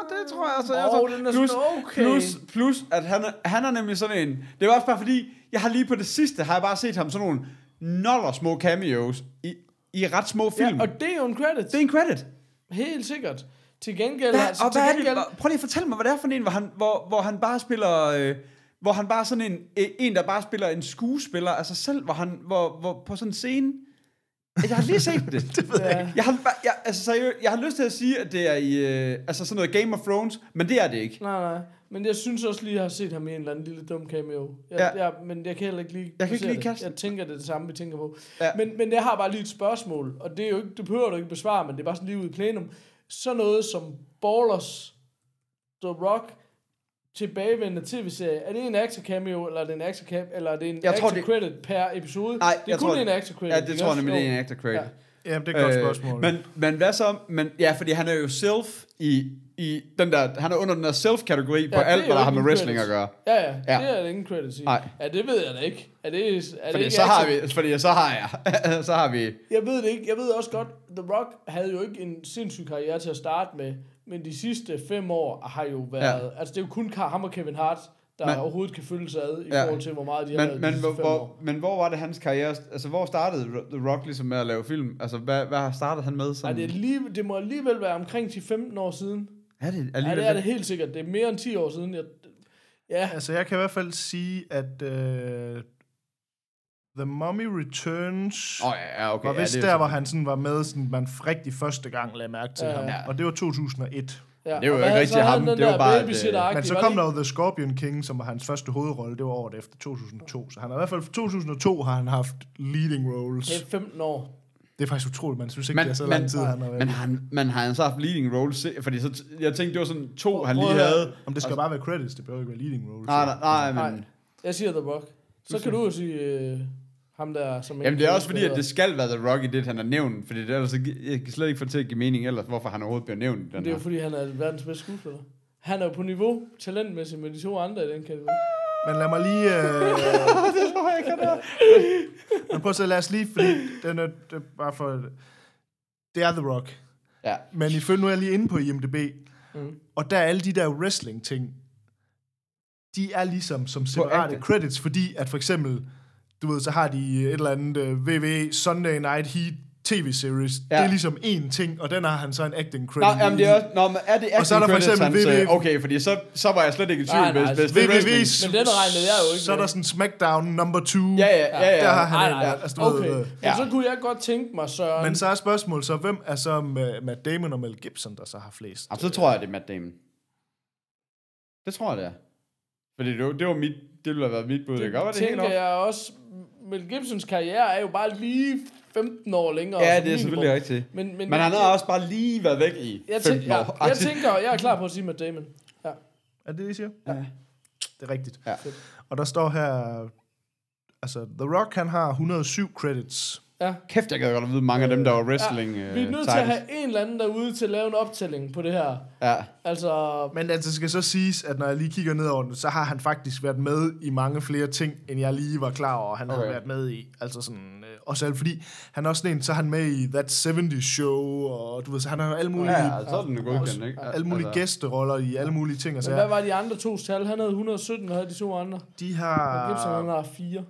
det tror jeg altså. Åh, jeg tror, den er plus, sådan okay. plus, plus, at han er, han er nemlig sådan en... Det er også bare fordi, jeg har lige på det sidste, har jeg bare set ham sådan nogle noller små cameos i, i ret små film. Ja, og det er jo en credit. det er en credit. Helt sikkert. Til gengæld... Hvad, altså, og til hvad er det? gengæld, Prøv lige at fortælle mig, hvad det er for en, hvor han, hvor, hvor han bare spiller... Øh, hvor han bare sådan en, en, der bare spiller en skuespiller af sig selv, hvor han, hvor, hvor på sådan en scene... Jeg har lige set det. det ved jeg ikke. Jeg har, jeg, altså seriøst, jeg har lyst til at sige, at det er i øh, altså sådan noget Game of Thrones, men det er det ikke. Nej, nej. Men jeg synes også lige, at jeg har set ham i en eller anden lille dum cameo. Jeg, Ja. ja. jeg, men jeg kan heller ikke lige Jeg kan ikke lige det. kaste Jeg tænker, det er det samme, vi tænker på. Ja. Men, men jeg har bare lige et spørgsmål, og det er jo ikke, det behøver du ikke besvare, men det er bare sådan lige ude i plenum. Så noget som Ballers, The Rock, tilbagevendende tv-serie, er det en actor cameo, eller er det en actor cameo, eller er det en Jeg actor tror, det- credit per episode? Nej, det er jeg kun tror, en actor credit. Ja, det tror jeg nemlig, det er en actor credit. Ja. Jamen, det er et godt spørgsmål. Men, men hvad så? Men, ja, fordi han er jo self i, i den der, han er under den der self-kategori på Ja, det alt, hvad der har med wrestling at credit. gøre. Ja, ja, Ja. det er der ingen credits i. Nej. Ja, det ved jeg da ikke. Er det, er det Fordi ikke så har vi, fordi så har jeg, så har vi, Jeg ved det ikke. Jeg ved også godt, The Rock havde jo ikke en sindssyg karriere til at starte med, men de sidste fem år har jo været... Ja. Altså, det er jo kun ham og Kevin Hart, der Men- overhovedet kan følge sig ad i Ja. forhold til, hvor meget de har men, lavet men, de hvor, hvor, år. men hvor var det hans karriere, altså hvor startede The Rock ligesom med at lave film? Altså hvad, hvad startede han med? Nej, Sådan? det, er lige, det må alligevel være omkring 10-15 år siden. er det Ja, alligevel det er det helt sikkert. Det er mere end 10 år siden. Jeg, ja, Altså, jeg kan i hvert fald sige, at uh, The Mummy Returns Åh, oh, ja, okay. var ja, vist det er der, hvor han sådan var med, sådan, man rigtig første gang lagde mærke til Ja, ham. ja. Og det var 2001. ja. Det var jo ikke rigtig ham, han det var bare et, babysitter-agtige, Men så kom der jo The Scorpion King, som var hans første hovedrolle. Det var året efter 2002. Så han har i hvert fald for 2002 har han haft leading roles. Det er 15 år. Det er faktisk utroligt, man synes ikke, Men, det er så lang tid, han har været. men, han, men har han så haft leading role? Se- Fordi så, jeg tænkte, det var sådan to, han Prøv lige havde. Om det skal bare være credits, det behøver ikke være leading roles. Nej, nej, nej, men... Jeg siger The Rock. Så kan du jo sige øh, ham der, som Jamen det er også fordi, at det skal være The Rock i det, han har nævnt. Fordi det er altså, jeg kan slet ikke få til at give mening ellers, hvorfor han overhovedet bliver nævnt i den Det er jo her. fordi, han er verdens bedste skuespiller. Han er jo på niveau talentmæssigt med de to andre i den kategori. Men lad mig lige... Øh... det tror jeg ikke, Men prøv at se, lad os lige, fordi den er, det er bare for... Det er The Rock. Ja. Men ifølge nu er jeg lige inde på IMDb, Mm. og der er alle de der wrestling-ting, de er ligesom som separate credits, fordi at for eksempel, du ved, så har de et eller andet uh, WWE Sunday Night Heat tv-series. Ja. Det er ligesom én ting, og den har han så en acting Nå, credit jamen det er også, nå, men er det Og så er der for acting eksempel? VV. Okay, fordi så, så var jeg slet ikke i tvivl, Nej, nej, hvis, hvis det er WWE, wrestling. Men den regnede jeg jo ikke så er der sådan Smackdown number 2. Ja, ja, ja, ja. Der har han Nej, nej, altså, du ved, okay. øh, Men ja. så kunne jeg godt tænke mig, Søren. Men så er spørgsmålet så, hvem er så med Matt Damon og Mel Gibson, der så har flest? Jamen, så tror jeg, det er Matt Damon. Det tror jeg, det er. Fordi det, var- det var mit, det ville have været mit bud. Det, være, det er helt tænker jeg også. Mel Gibsons karriere er jo bare lige 15 år længere. Ja, det er minimum. selvfølgelig rigtigt. Men, men, Men han har også bare lige været væk i jeg, 15 tænker, år. ja, jeg tænker, jeg er klar på at sige Matt Damon. Ja. Er det det, I siger? Ja. Det er rigtigt. Ja. Og der står her... Altså, The Rock, han har 107 credits. Ja. Kæft, jeg gad godt at vide mange af dem, der var wrestling ja. øh, Vi er nødt til at have en eller anden derude til at lave en optælling på det her. Ja. Altså, Men altså, skal så siges, at når jeg lige kigger ned over den, så har han faktisk været med i mange flere ting, end jeg lige var klar over, han okay. Havde været med i. Altså sådan, øh, også alt, fordi han er også en, så er han med i That 70 Show, og du ved, så han har jo alle mulige, Ja, ja, så er den godkendt, ikke? alle mulige Altså, gæsteroller i alle mulige ting. Og men hvad så var de andre to tal? Han havde 117, hvad havde de to andre? de Og Gibson, han har... har 4.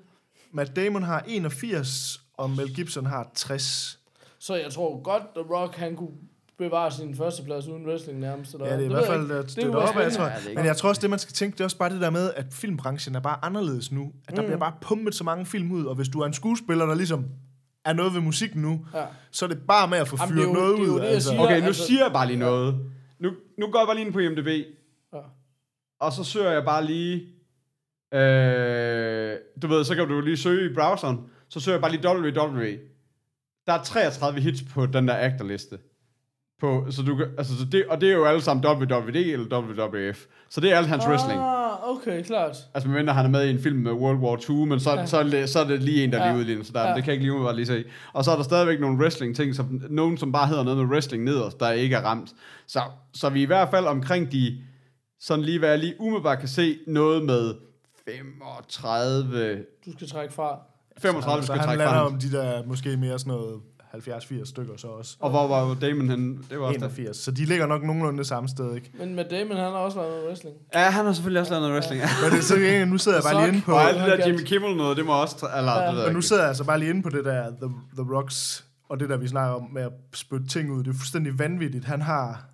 Matt Damon har 81, og Mel Gibson har 60. Så jeg tror godt, The Rock, han kunne bevare sin førsteplads uden wrestling nærmest. Eller? Ja, det er i hvert fald det, er det jo op, jeg tror. Ja, det Men jeg tror også, det man skal tænke, det er også bare det der med, at filmbranchen er bare anderledes nu. At der mm. bliver bare pumpet så mange film ud, og hvis du er en skuespiller, der ligesom er noget ved musikken nu, Ja. så er det bare med at få fyret det noget det ud. det, altså. siger. Okay, nu altså- siger jeg bare lige noget. Nu, nu går jeg bare lige ind på IMDb, Ja. og så søger jeg bare lige... Øh, du ved, så kan du lige søge i browseren. Så søger jeg bare lige WWE. Der er 33 hits på den der actor-liste. På, så du kan, altså, så det, og det er jo alle sammen WWE eller WWF. Så det er alt hans wrestling. Ah, okay, klart. Altså, medmindre han er med i en film med World War II, men så, Ja. så, det, så er det lige en, der Ja. lige udligner. Så der, Ja. det kan jeg ikke lige umiddelbart lige se. Og så er der stadigvæk nogle wrestling-ting, som, nogen som bare hedder noget med wrestling nederst, der ikke er ramt. Så, så vi er i hvert fald omkring de, sådan lige hvad jeg lige umiddelbart kan se, noget med 35... Du skal trække fra. 35 så skal han trække lander fra. om de der måske mere sådan noget 70-80 stykker så også. Og hvor var Damon henne? Det var også der. 81. Så de ligger nok nogenlunde det samme sted, ikke? Men med Damon, han har også lavet noget wrestling. Ja, han har selvfølgelig også lavet noget wrestling. Ja. Men det er så ikke, nu sidder jeg bare lige inde på... Og alt det der. Jimmy Kimmel noget, det må også... Eller, Ja. det jeg Men nu sidder jeg altså bare lige inde på det der The, The Rocks, og det der, vi snakker om med at spytte ting ud. Det er fuldstændig vanvittigt. Han har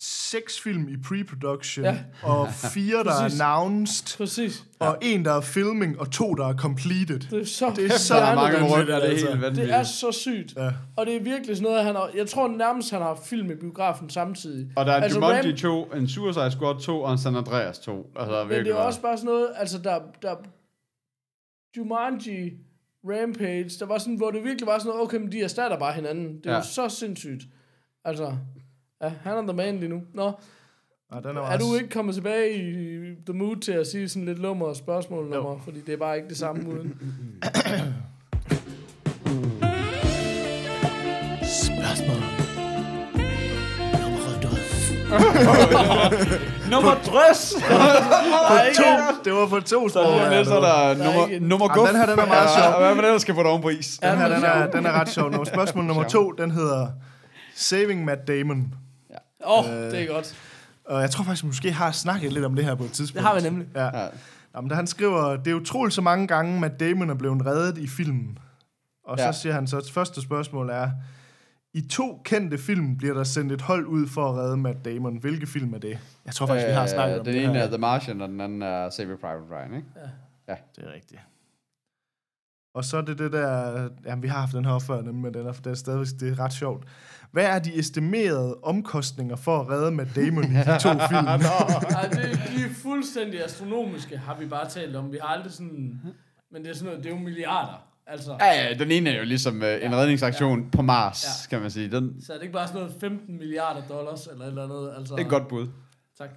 seks film i pre-production, Ja. ja. og fire, der Præcis. er announced, Præcis. og en, der er filming, og to, der er completed. Det er så, Det er så Der er mange og det er altså. helt vanvittigt. Det er så sygt. Ja. Og det er virkelig sådan noget, han har... Jeg tror nærmest, han har film i biografen samtidig. Og der er Altså, altså, Jumanji Ram- 2, en Suicide Squad 2 og en San Andreas 2. Altså, Men virkelig det er bare- også bare sådan noget... Altså, der... der Jumanji, Rampage, der var sådan, hvor det virkelig var sådan noget, okay, men de erstatter bare hinanden. Det er ja. Ja. jo så sindssygt. Altså, ja, han er the man lige nu. Nå, Og den er, Er du ikke kommet tilbage i the mood til at sige sådan lidt lummer spørgsmål nummer? Fordi det er bare ikke det samme uden. Spørgsmål. Nummer drøs! To, det var på to Så er det så er der nummer, ikke- nummer Jamen, guf. den her, den er meget sjov. Hvad man ellers skal få det oven på is. Den her, den er, den er ret sjov. Nummer- Spørgsmål nummer to, den hedder Saving Matt Damon. Åh, oh, det er godt. Og jeg tror faktisk, vi måske har snakket lidt om det her på et tidspunkt. Det har vi nemlig. Ja. Ja. Jamen, da han skriver, det er utroligt så mange gange, Matt Damon er blevet reddet i filmen. Og så Ja. siger han så, at første spørgsmål er, i to kendte film bliver der sendt et hold ud for at redde Matt Damon. Hvilke film er det? Jeg tror faktisk, vi har snakket om den det ene her. er The Martian, og den anden er Saving Private Ryan, ikke? Det er rigtigt. Og så er det det der... Jamen, vi har haft den her før, nemlig, men den er, den er stadigvæk det er ret sjovt. Hvad er de estimerede omkostninger for at redde Matt Damon i de to film? Ej, det, de er fuldstændig astronomiske, har vi bare talt om. Vi har aldrig sådan... Men det er sådan noget, det er jo milliarder. Altså, Ja, ja, den ene er jo ligesom uh, en redningsaktion på Mars, Ja. kan man sige. Den, så er det ikke bare sådan noget 15 milliarder dollars eller et eller andet. Altså, det er et godt bud. Tak.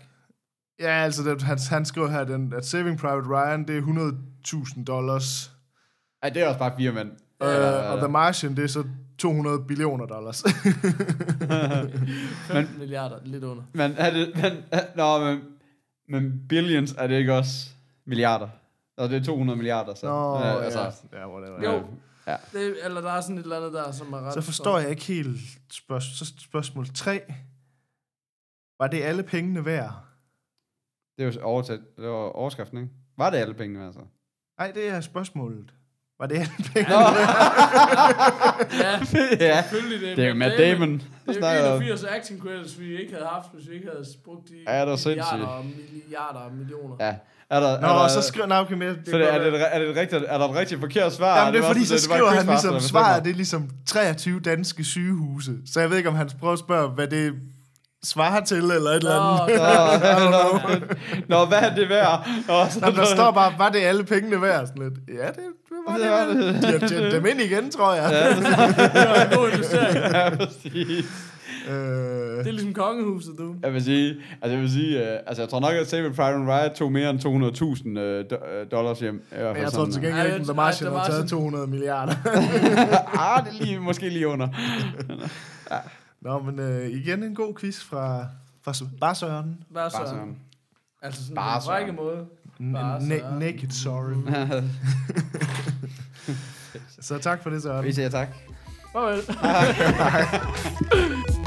Ja, altså, det, han, han skriver her, den, at Saving Private Ryan, det er 100.000 dollars. Ej, det er også bare fire mænd. Uh, Eller- og The Martian, det er så 200 billioner dollars. 15 milliarder, lidt under. Men er det... Men, er, nå, men, men billions, er det ikke også milliarder? Og det er 200 milliarder, så... Nå, Ja, ja. altså, ja, whatever. Jo. Ja. Det, eller der er sådan et eller andet der, som er ret... Så forstår jeg ikke helt spørg- så spørgsmål 3. Var det alle pengene værd? Det er jo oversat, det var overskriften, ikke? Var det alle pengene, altså? Nej, det er spørgsmålet. Var det pengene Ja, ja. selvfølgelig det. Det er jo Matt Damon. Det er jo om. 81 acting credits, vi ikke havde haft, hvis vi ikke havde brugt de Ja, det er sindssygt. milliarder og milliarder og millioner. Ja. Er der, Nå, er der, så skriver... Nej, okay, men jeg- så det, er, det, er, det et rigtigt, er der et rigtigt forkert svar? Jamen, det er var fordi, så det var skriver han quizmaster, ligesom, svaret det er ligesom 23 danske sygehuse. Så jeg ved ikke, om han prøver at spørge, hvad det svarer til, eller et eller andet. Nå, Nå, nå, hvad er det værd? Nå, så, Jamen, der står bare, var det alle pengene værd? Sådan lidt. Ja, det, det var det, var det. De har tjent dem ind igen, tror jeg. det var en god investering. ja, præcis. Øh, Det er ligesom kongehuset, du. Jeg vil sige, altså jeg vil sige, uh, altså jeg tror nok, at Saving Private Ryan tog mere end 200.000 uh, do, uh, dollars hjem. I hvert fald jeg tror til gengæld ikke, at The Martian har taget Martian. 200 milliarder. uh, ah, det er lige, måske lige under. Nå, men øh, igen en god quiz fra, fra S- bare Søren. Bare så. Bare sådan. Altså sådan Bare på en frække Søren. måde. N- Bare na- Søren. naked Søren. Så tak for det, Søren. Vi siger tak. Farvel.